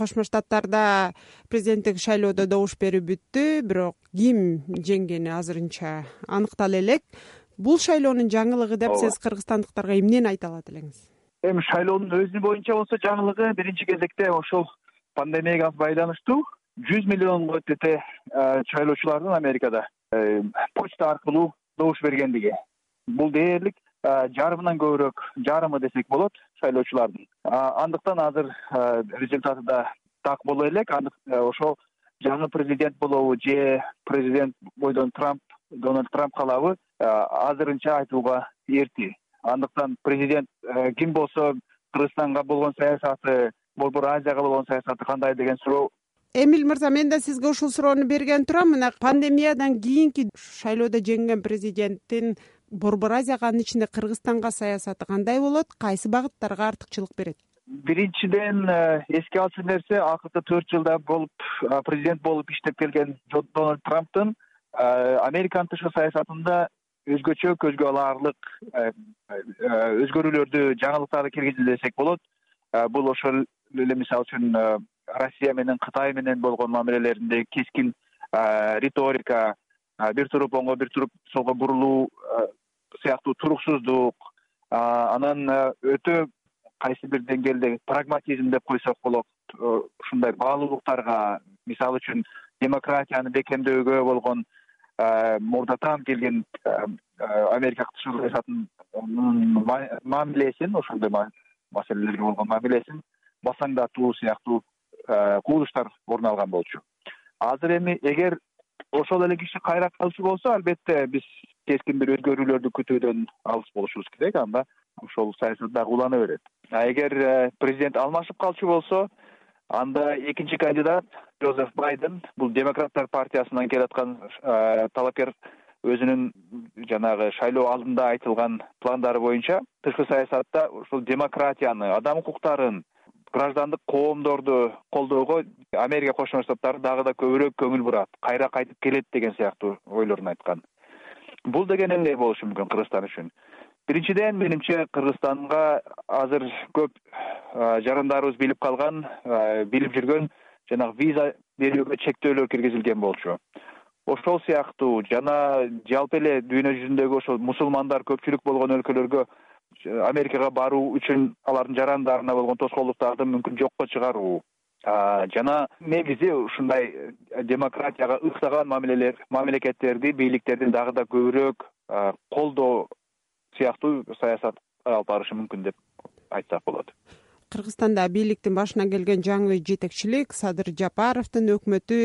кошмо штаттарда президенттик шайлоодо добуш берүү бүттү бирок ким жеңгени азырынча аныктала элек. Бул шайлоонун жаңылыгы деп сиз кыргызстандыктарга эмнени айта алат элеңиз? Эми шайлоонун өзү боюнча болсо жаңылыгы биринчи кезекте ошол пандемияга байланыштуу жүз миллионго тете шайлоочулардын америкада э, почта аркылуу добуш бергендиги. Бул дээрлик жарымынан көбүрөөк жарымы десек болот шайлоочулардын андыктан азыр результаты да так боло элек. Ошол жаңы президент болобу же президент бойдон трамп дональд трамп калабы азырынча айтууга эрте андыктан президент ким болсо кыргызстанга болгон саясаты борбор азияга болгон саясаты кандай деген суроо эмиль мырза мен да сизге ушул суроону берген турам. Мына пандемиядан кийинки шайлоодо жеңген президенттин борбор азияга анын ичинде кыргызстанга саясаты кандай болот? Кайсы багыттарга артыкчылык берет? Биринчиден э, эске алчу нерсе акыркы төрт жылда болуп президент болуп иштеп келген дональд трамптын э, американын тышкы саясатында өзгөчө көзгө алаарлык э, өзгөрүүлөрдү жаңылыктарды киргизди десек болот. Бул ошол эле мисалы үчүн россия менен кытай менен болгон мамилелеринде кескин риторика бир туруп оңго бир туруп солго бурулуу сыяктуу туруксуздук. Анан өтө кайсы бир деңгээлде прагматизм деп койсок болот ушундай баалуулуктарга мисалы үчүн демократияны бекемдөөгө болгон мурдатан келген америка саясатынын мамилесин ошондой маселелерге болгон мамилесин басаңдатуу сыяктуу кубулуштар орун алган болчу. Азыр эми эгер ошол эле киши кайра калчу болсо албетте биз кескин бир өзгөрүүлөрдү күтүүдөн алыс болушубуз керек. Анда ошол саясат дагы улана берет. А эгер э, президент алмашып калчу болсо анда экинчи кандидат жозеф байден бул демократтар партиясынан келаткан э, талапкер өзүнүн жанагы шайлоо алдында айтылган пландары боюнча тышкы саясатта ушул демократияны адам укуктарын граждандык коомдорду колдоого америка кошмо штаттары дагы да көбүрөөк көңүл бурат кайра кайтып келет деген сыяктуу ойлорун айткан. Бул деген эмне болушу мүмкүн кыргызстан үчүн? Биринчиден менимче кыргызстанга азыр көп жарандарыбыз билип калган билип жүргөн жанагы виза берүүгө чектөөлөр киргизилген болчу. Ошол сыяктуу жана жалпы эле дүйнө жүзүндөгү ошол мусулмандар көпчүлүк болгон өлкөлөргө америкага баруу үчүн алардын жарандарына болгон тоскоолдуктарды мүмкүн жокко чыгаруу. Жана негизи ушундай демократияга ыктаган мамилелер мамлекеттерди бийликтерди дагы да көбүрөөк колдоо сыяктуу саясат алып барышы мүмкүн деп айтсак болот. Кыргызстанда бийликтин башына келген жаңы жетекчилик садыр жапаровдун өкмөтү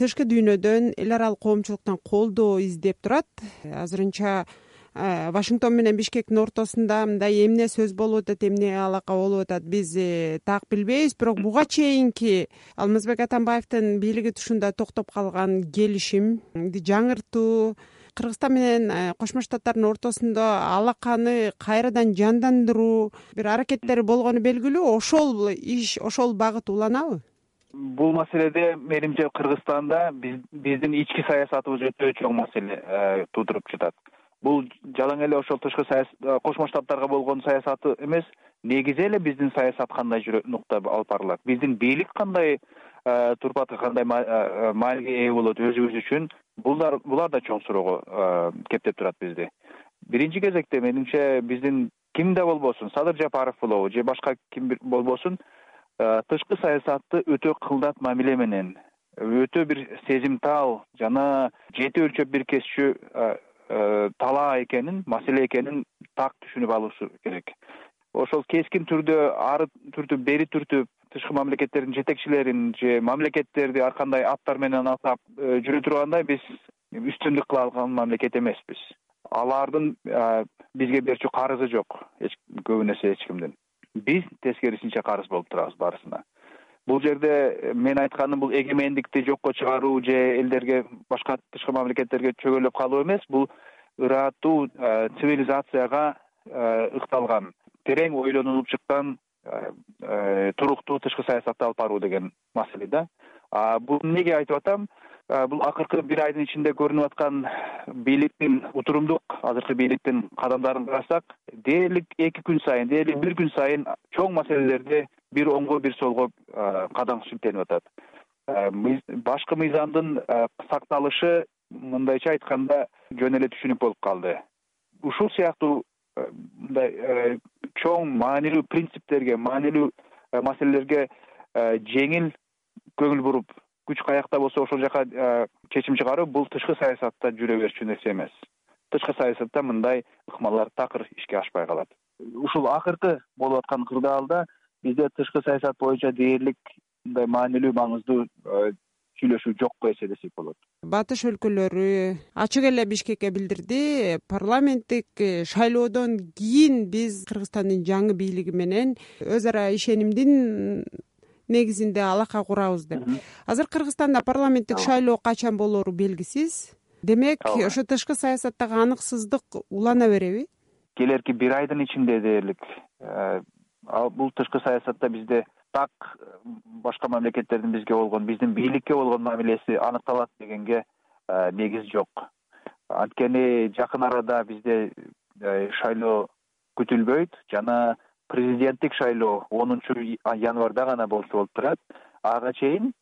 тышкы дүйнөдөн эл аралык коомчулуктан колдоо издеп турат. Азырынча э, вашингтон менен бишкектин ортосунда мындай эмне сөз болуп атат эмне алака болуп атат биз э, так билбейбиз. Бирок буга чейинки алмазбек атамбаевдин бийлиги тушунда токтоп калган келишимди жаңыртуу кыргызстан менен э, кошмо штаттардын ортосунда алаканы кайрадан жандандыруу бир аракеттери болгону белгилүү ошол иш ошол багыт уланабы? Бул маселеде менимче кыргызстанда биздин ички саясатыбыз өтө чоң маселе э, туудуруп жатат бул жалаң эле ошол тышкы э, кошмо штаттарга болгон саясаты эмес. Негизи эле биздин саясат кандай нукта алып барылат. Биздин бийлик кандай турпатка кандай мааниге ээ болот өзүбүз үчүн булар булар да чоң суроого кептеп турат бизди. Биринчи кезекте менимче биздин кимде болбосун садыр жапаров болобу же башка ким болбосун тышкы саясатты өтө кылдат мамиле менен. Өтө бир сезимтал жана жети өлчөп бир кесчү талаа экенин маселе экенин так түшүнүп алышы керек. Ошол кескин түрдө ары түртүп бери түртүп тышкы мамлекеттердин жетекчилерин же мамлекеттерди ар кандай аттар менен атап э, жүрө тургандай биз үстүндүк кыла алган мамлекет эмеспиз. Алардын э, бизге берчү карызы жок. Көбүн эсе эч кимдин. Биз тескерисинче карыз болуп турабыз баарысына бул жерде э, мен айтканым бул эгемендикти жокко чыгаруу же элдерге башка тышкы мамлекеттерге чөгөлөп калуу эмес. Бул ыраттуу цивилизацияга ыкталган терең ойлонулуп чыккан Э, э, туруктуу тышкы саясатты алып баруу деген маселе да. Буну эмнеге айтып атам? Бул акыркы бир айдын ичинде көрүнүп аткан бийликтин утурумдук азыркы бийликтин кадамдарын карасак дээрлик эки күн сайын дээрлик бир күн сайын чоң маселелерде бир оңго бир солго кадам шилтенип атат. Башкы мыйзамдын сакталышы мындайча айтканда жөн эле түшүнүк болуп калды. Ушул сыяктуу мындай чоң маанилүү принциптерге маанилүү маселелерге жеңил көңүл буруп күч каякта болсо ошол жака чечим чыгаруу бул тышкы саясатта жүрө берчү нерсе эмес. Тышкы саясатта мындай ыкмалар такыр ишке ашпай калат. Ушул акыркы болуп аткан кырдаалда бизде тышкы саясат боюнча дээрлик мындай маанилүү маңыздуу сүйлөшүү жокко эсе десек болот. Батыш өлкөлөрү ачык эле бишкекке билдирди. Парламенттик э, шайлоодон кийин биз кыргызстандын жаңы бийлиги менен өз ара ишенимдин негизинде алака курабыз деп. Азыр кыргызстанда парламенттик шайлоо качан болоору белгисиз? Демек ошо тышкы саясаттагы аныксыздык улана береби? Келэрки бир айдын ичинде дээрлик э, бул тышкы саясатта бизде так башка мамлекеттердин бизге болгон биздин бийликке болгон мамилеси аныкталат дегенге э, негиз жок. Анткени жакын арада бизде э, шайлоо күтүлбөйт жана президенттик шайлоо онунчу январда гана болчу болуп турат. Ага чейин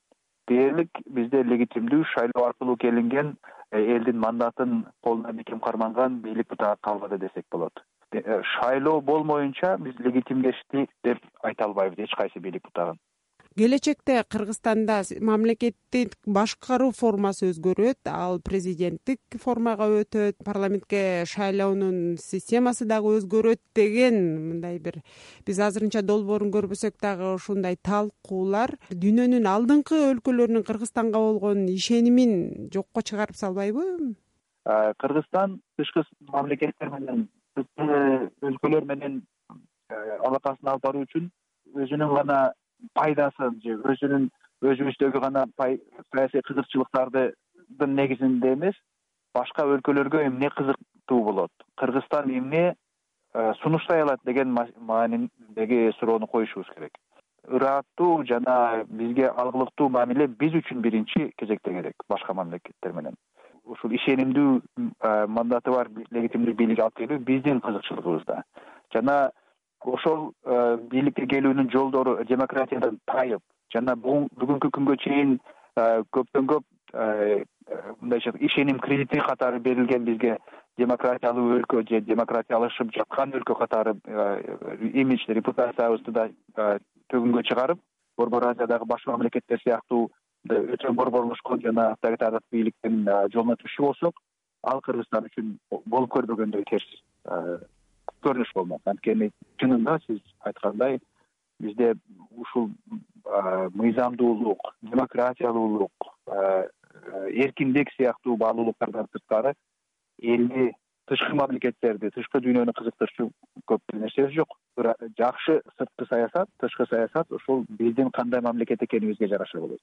дээрлик бизде легитимдүү шайлоо аркылуу келинген э, элдин мандатын колуна бекем карманган бийлик бутагы калбады десек болот шайлоо болмоюнча биз легитимдешти деп айта албайбыз эч кайсы бийлик бутагын келечекте кыргызстанда мамлекеттик башкаруу формасы өзгөрөт ал президенттик формага өтөт парламентке шайлоонун системасы дагы өзгөрөт деген мындай бир биз азырынча долбоорун көрбөсөк дагы ушундай талкуулар. Дүйнөнүн алдыңкы өлкөлөрүнүн кыргызстанга болгон ишенимин жокко чыгарып салбайбы? Кыргызстан тышкы мамлекеттер менен тышкы өлкөлөр менен алакасын алып баруу үчүн өзүнүн гана пайдасын же өзүнүн өзүбүздөгү гана саясий кызыкчылыктардын негизинде эмес башка өлкөлөргө эмне кызыктуу болот? Кыргызстан эмне э, сунуштай алат деген маанидеги суроону коюшубуз керек. Ырааттуу жана бизге алгылыктуу мамиле биз үчүн биринчи кезекте керек башка мамлекеттер менен ушул ишенимдүү э, мандаты бар легитимдүү бийлик алып келүү биздин кызыкчылыгыбызда жана ошол э, бийликке келүүнүн жолдору демократиядан тайып жана бүгүнкү күнгө чейин э, көптөн көп мындайча ишеним кредити катары берилген бизге демократиялуу өлкө же демократиялашып жаткан өлкө катары имидж репутациябызды да төгүнгө чыгарып борбор азиядагы башка мамлекеттер сыяктуу өтө борборлошкон жана авторитардык бийликтин жолуна түшчү болсок ал кыргызстан үчүн болуп көрбөгөндөй терс көрүнүш болмок. Анткени чынында сиз айткандай бизде ушул мыйзамдуулук демократиялуулук эркиндик сыяктуу баалуулуктардан сырткары элди тышкы мамлекеттерди тышкы дүйнөнү кызыктырчу көп бир нерсебиз жок. Жакшы сырткы саясат тышкы саясат ушул биздин кандай мамлекет экенибизге жараша болот